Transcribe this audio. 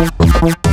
Thank you.